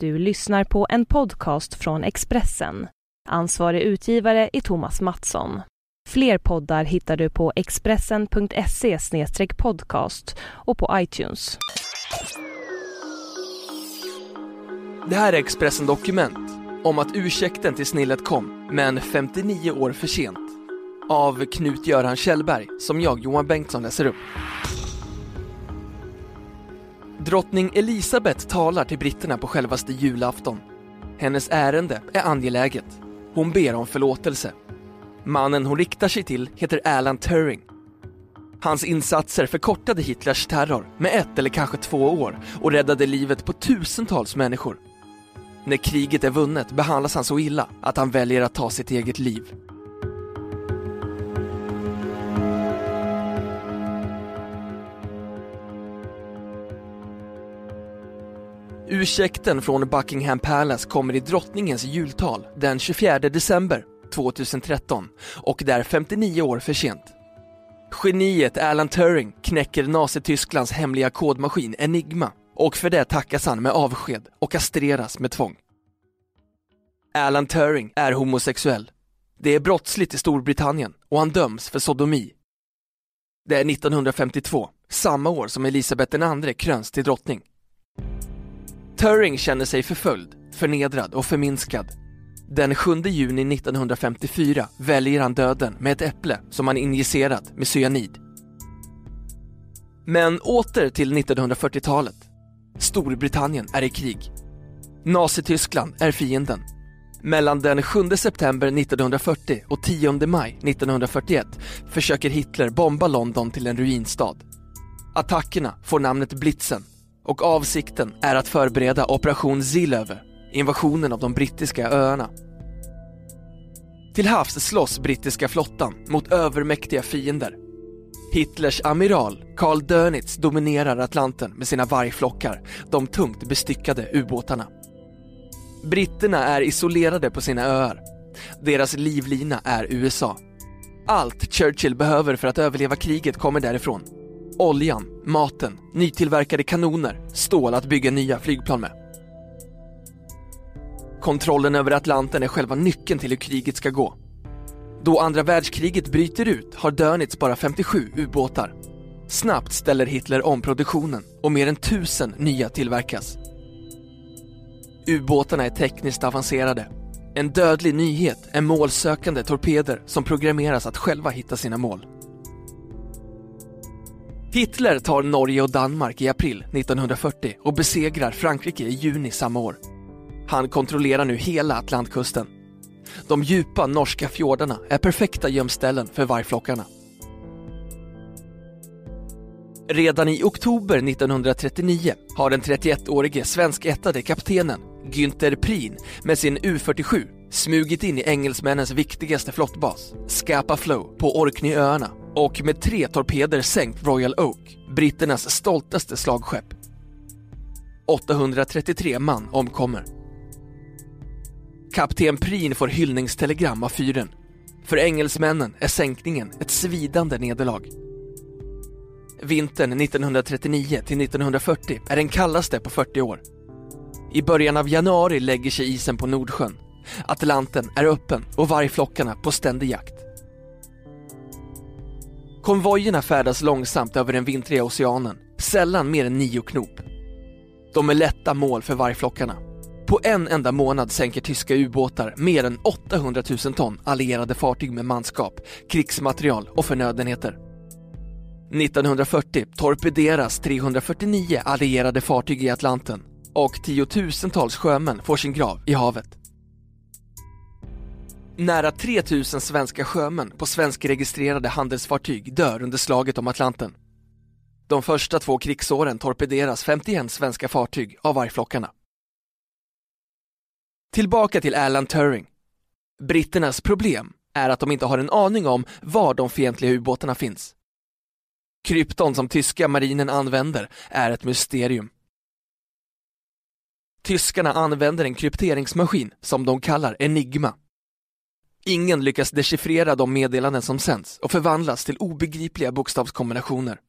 Du lyssnar på en podcast från Expressen. Ansvarig utgivare är Thomas Mattsson. Fler poddar hittar du på expressen.se podcast och på iTunes. Det här är Expressen Dokument om att ursäkten till snillet kom, men 59 år för sent. Av Knut-Göran Kjellberg, som jag, Johan Bengtsson, läser upp. Drottning Elisabeth talar till britterna på självaste julafton. Hennes ärende är angeläget. Hon ber om förlåtelse. Mannen hon riktar sig till heter Alan Turing. Hans insatser förkortade Hitlers terror med ett eller kanske två år och räddade livet på tusentals människor. När kriget är vunnet behandlas han så illa att han väljer att ta sitt eget liv. Ursäkten från Buckingham Palace kommer i drottningens jultal den 24 december 2013 och det är 59 år för sent. Geniet Alan Turing knäcker Nazitysklands hemliga kodmaskin Enigma och för det tackas han med avsked och kastreras med tvång. Alan Turing är homosexuell. Det är brottsligt i Storbritannien och han döms för sodomi. Det är 1952, samma år som Elisabeth II kröns till drottning. Turing känner sig förföljd, förnedrad och förminskad. Den 7 juni 1954 väljer han döden med ett äpple som han injicerat med cyanid. Men åter till 1940-talet. Storbritannien är i krig. Nazityskland är fienden. Mellan den 7 september 1940 och 10 maj 1941 försöker Hitler bomba London till en ruinstad. Attackerna får namnet Blitzen och avsikten är att förbereda Operation Zilöver, invasionen av de brittiska öarna. Till havs slåss brittiska flottan mot övermäktiga fiender. Hitlers amiral Karl Dönitz dominerar Atlanten med sina vargflockar, de tungt bestyckade ubåtarna. Britterna är isolerade på sina öar. Deras livlina är USA. Allt Churchill behöver för att överleva kriget kommer därifrån. Oljan, maten, nytillverkade kanoner, stål att bygga nya flygplan med. Kontrollen över Atlanten är själva nyckeln till hur kriget ska gå. Då andra världskriget bryter ut har Dönitz bara 57 ubåtar. Snabbt ställer Hitler om produktionen och mer än tusen nya tillverkas. Ubåtarna är tekniskt avancerade. En dödlig nyhet är målsökande torpeder som programmeras att själva hitta sina mål. Hitler tar Norge och Danmark i april 1940 och besegrar Frankrike i juni samma år. Han kontrollerar nu hela Atlantkusten. De djupa norska fjordarna är perfekta gömställen för vargflockarna. Redan i oktober 1939 har den 31-årige svenskättade kaptenen Günther Prin med sin U47 smugit in i engelsmännens viktigaste flottbas, Scapa Flow på Orkneyöarna och med tre torpeder sänkt Royal Oak, britternas stoltaste slagskepp. 833 man omkommer. Kapten Prin får hyllningstelegram av fyren. För engelsmännen är sänkningen ett svidande nederlag. Vintern 1939 till 1940 är den kallaste på 40 år. I början av januari lägger sig isen på Nordsjön. Atlanten är öppen och vargflockarna på ständig jakt. Konvojerna färdas långsamt över den vintriga oceanen, sällan mer än nio knop. De är lätta mål för vargflockarna. På en enda månad sänker tyska ubåtar mer än 800 000 ton allierade fartyg med manskap, krigsmaterial och förnödenheter. 1940 torpederas 349 allierade fartyg i Atlanten och tiotusentals sjömän får sin grav i havet. Nära 3000 svenska sjömän på svenskregistrerade handelsfartyg dör under slaget om Atlanten. De första två krigsåren torpederas 51 svenska fartyg av vargflockarna. Tillbaka till Alan Turing. Britternas problem är att de inte har en aning om var de fientliga ubåtarna finns. Krypton som tyska marinen använder är ett mysterium. Tyskarna använder en krypteringsmaskin som de kallar Enigma. Ingen lyckas dechiffrera de meddelanden som sänds och förvandlas till obegripliga bokstavskombinationer.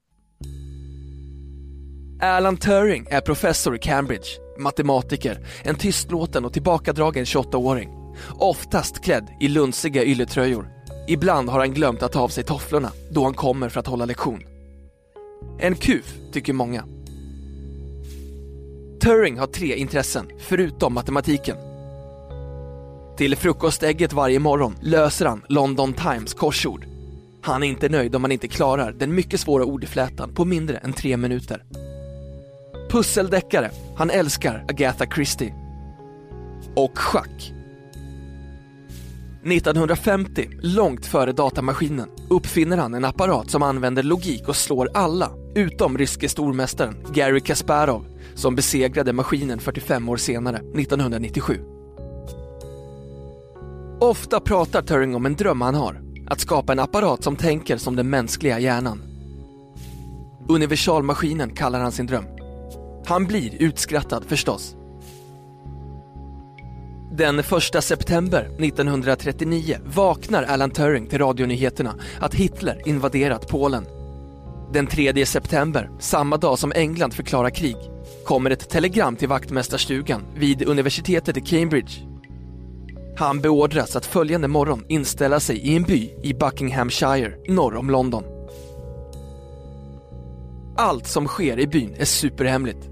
Alan Turing är professor i Cambridge, matematiker, en tystlåten och tillbakadragen 28-åring. Oftast klädd i lunsiga ylletröjor. Ibland har han glömt att ta av sig tofflorna då han kommer för att hålla lektion. En kuf, tycker många. Turing har tre intressen, förutom matematiken. Till frukostägget varje morgon löser han London Times korsord. Han är inte nöjd om han inte klarar den mycket svåra ordflätan på mindre än tre minuter. Pusseldeckare, han älskar Agatha Christie. Och schack. 1950, långt före datamaskinen, uppfinner han en apparat som använder logik och slår alla, utom ryske stormästaren Gary Kasparov, som besegrade maskinen 45 år senare, 1997. Ofta pratar Turing om en dröm han har, att skapa en apparat som tänker som den mänskliga hjärnan. Universalmaskinen kallar han sin dröm. Han blir utskrattad förstås. Den 1 september 1939 vaknar Alan Turing till radionyheterna att Hitler invaderat Polen. Den 3 september, samma dag som England förklarar krig, kommer ett telegram till vaktmästarstugan vid universitetet i Cambridge. Han beordras att följande morgon inställa sig i en by i Buckinghamshire, norr om London. Allt som sker i byn är superhemligt.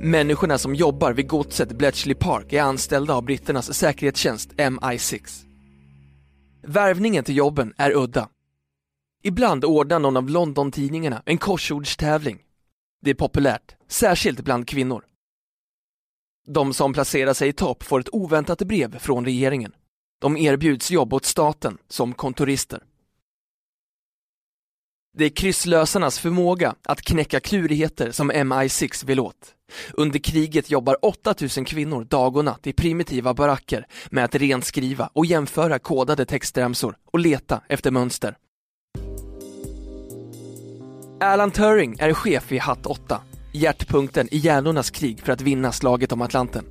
Människorna som jobbar vid godset Bletchley Park är anställda av britternas säkerhetstjänst MI6. Värvningen till jobben är udda. Ibland ordnar någon av London-tidningarna en korsordstävling. Det är populärt, särskilt bland kvinnor. De som placerar sig i topp får ett oväntat brev från regeringen. De erbjuds jobb åt staten som kontorister. Det är krysslösarnas förmåga att knäcka klurigheter som MI6 vill åt. Under kriget jobbar 8000 kvinnor dag och natt i primitiva baracker med att renskriva och jämföra kodade textremsor och leta efter mönster. Alan Turing är chef i Hatt 8, hjärtpunkten i hjärnornas krig för att vinna slaget om Atlanten.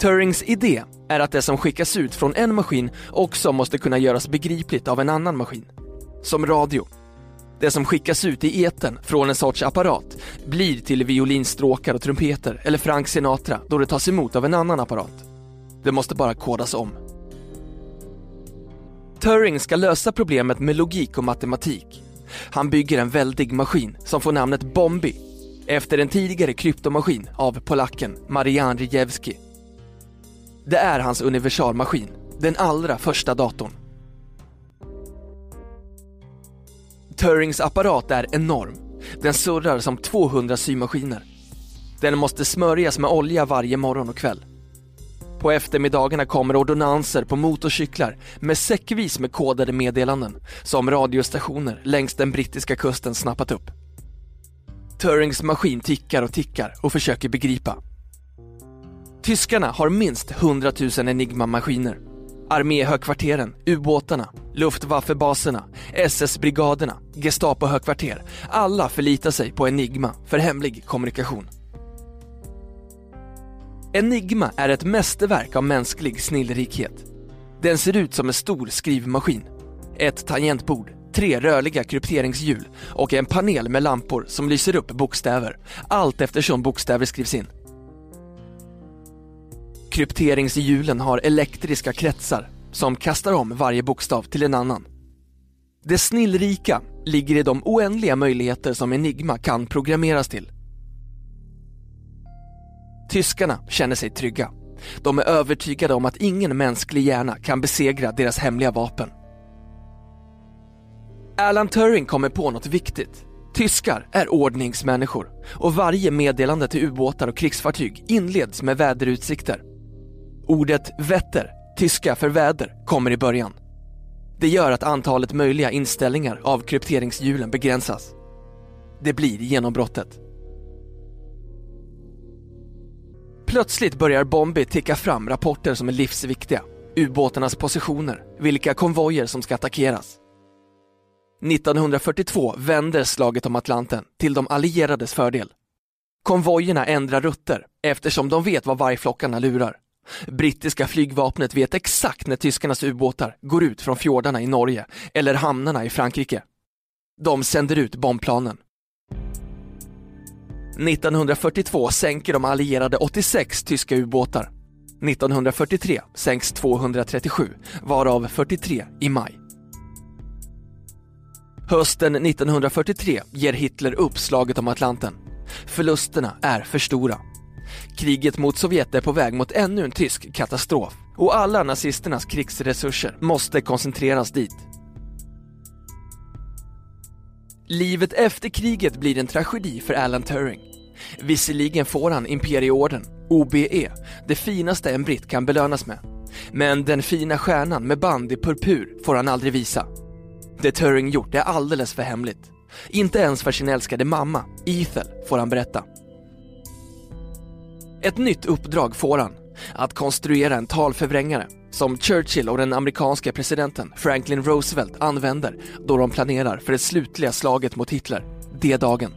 Turings idé är att det som skickas ut från en maskin också måste kunna göras begripligt av en annan maskin. Som radio. Det som skickas ut i eten från en sorts apparat blir till violinstråkar och trumpeter eller Frank Sinatra då det tas emot av en annan apparat. Det måste bara kodas om. Turing ska lösa problemet med logik och matematik. Han bygger en väldig maskin som får namnet Bombi efter en tidigare kryptomaskin av polacken Marian Rijewski. Det är hans universalmaskin, den allra första datorn. Turings apparat är enorm. Den surrar som 200 symaskiner. Den måste smörjas med olja varje morgon och kväll. På eftermiddagarna kommer ordonanser på motorcyklar med säckvis med kodade meddelanden som radiostationer längs den brittiska kusten snappat upp. Turings maskin tickar och tickar och försöker begripa. Tyskarna har minst 100 000 Enigma-maskiner. Arméhögkvarteren, ubåtarna, Luftwaffebaserna, SS-brigaderna, Gestapo-högkvarter. Alla förlitar sig på Enigma för hemlig kommunikation. Enigma är ett mästerverk av mänsklig snillrikhet. Den ser ut som en stor skrivmaskin. Ett tangentbord, tre rörliga krypteringshjul och en panel med lampor som lyser upp bokstäver, allt eftersom bokstäver skrivs in. Krypteringshjulen har elektriska kretsar som kastar om varje bokstav till en annan. Det snillrika ligger i de oändliga möjligheter som Enigma kan programmeras till. Tyskarna känner sig trygga. De är övertygade om att ingen mänsklig hjärna kan besegra deras hemliga vapen. Alan Turing kommer på något viktigt. Tyskar är ordningsmänniskor och varje meddelande till ubåtar och krigsfartyg inleds med väderutsikter. Ordet Wetter, tyska för väder, kommer i början. Det gör att antalet möjliga inställningar av krypteringshjulen begränsas. Det blir genombrottet. Plötsligt börjar Bombi ticka fram rapporter som är livsviktiga. Ubåtarnas positioner, vilka konvojer som ska attackeras. 1942 vänder slaget om Atlanten till de allierades fördel. Konvojerna ändrar rutter eftersom de vet vad vargflockarna lurar. Brittiska flygvapnet vet exakt när tyskarnas ubåtar går ut från fjordarna i Norge eller hamnarna i Frankrike. De sänder ut bombplanen. 1942 sänker de allierade 86 tyska ubåtar. 1943 sänks 237, varav 43 i maj. Hösten 1943 ger Hitler upp slaget om Atlanten. Förlusterna är för stora. Kriget mot Sovjet är på väg mot ännu en tysk katastrof och alla nazisternas krigsresurser måste koncentreras dit. Livet efter kriget blir en tragedi för Alan Turing. Visserligen får han Imperieorden, OBE, det finaste en britt kan belönas med. Men den fina stjärnan med band i purpur får han aldrig visa. Det Turing gjort är alldeles för hemligt. Inte ens för sin älskade mamma, Ethel, får han berätta. Ett nytt uppdrag får han, att konstruera en talförvrängare som Churchill och den amerikanska presidenten Franklin Roosevelt använder då de planerar för det slutliga slaget mot Hitler, D-dagen.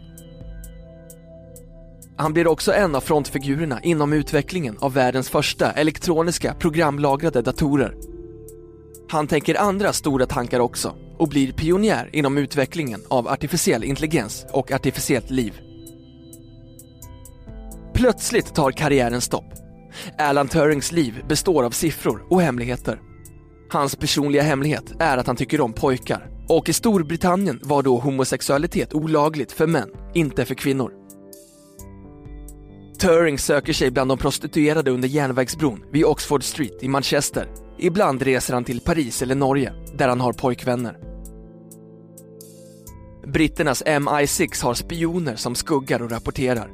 Han blir också en av frontfigurerna inom utvecklingen av världens första elektroniska programlagrade datorer. Han tänker andra stora tankar också och blir pionjär inom utvecklingen av artificiell intelligens och artificiellt liv. Plötsligt tar karriären stopp. Alan Turings liv består av siffror och hemligheter. Hans personliga hemlighet är att han tycker om pojkar och i Storbritannien var då homosexualitet olagligt för män, inte för kvinnor. Turing söker sig bland de prostituerade under järnvägsbron vid Oxford Street i Manchester. Ibland reser han till Paris eller Norge, där han har pojkvänner. Britternas MI6 har spioner som skuggar och rapporterar.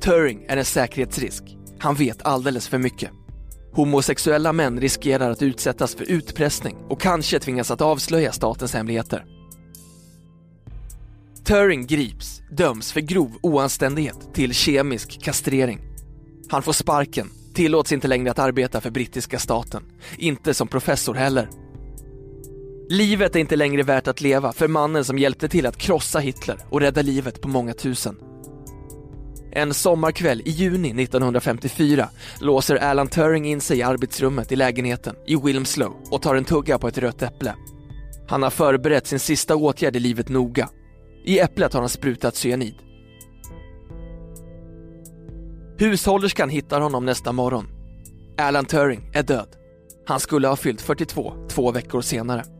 Turing är en säkerhetsrisk. Han vet alldeles för mycket. Homosexuella män riskerar att utsättas för utpressning och kanske tvingas att avslöja statens hemligheter. Turing grips, döms för grov oanständighet till kemisk kastrering. Han får sparken, tillåts inte längre att arbeta för brittiska staten. Inte som professor heller. Livet är inte längre värt att leva för mannen som hjälpte till att krossa Hitler och rädda livet på många tusen. En sommarkväll i juni 1954 låser Alan Turing in sig i arbetsrummet i lägenheten i Wilmslow och tar en tugga på ett rött äpple. Han har förberett sin sista åtgärd i livet noga. I äpplet har han sprutat cyanid. Hushållerskan hittar honom nästa morgon. Alan Turing är död. Han skulle ha fyllt 42 två veckor senare.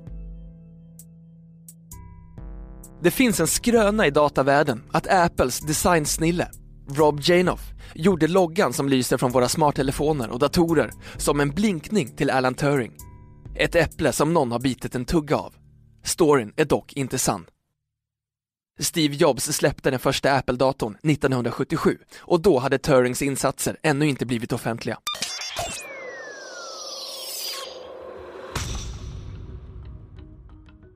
Det finns en skröna i datavärlden att Apples designsnille Rob Janoff gjorde loggan som lyser från våra smarttelefoner och datorer som en blinkning till Alan Turing. Ett äpple som någon har bitit en tugga av. Storyn är dock inte sann. Steve Jobs släppte den första Apple-datorn 1977 och då hade Turings insatser ännu inte blivit offentliga.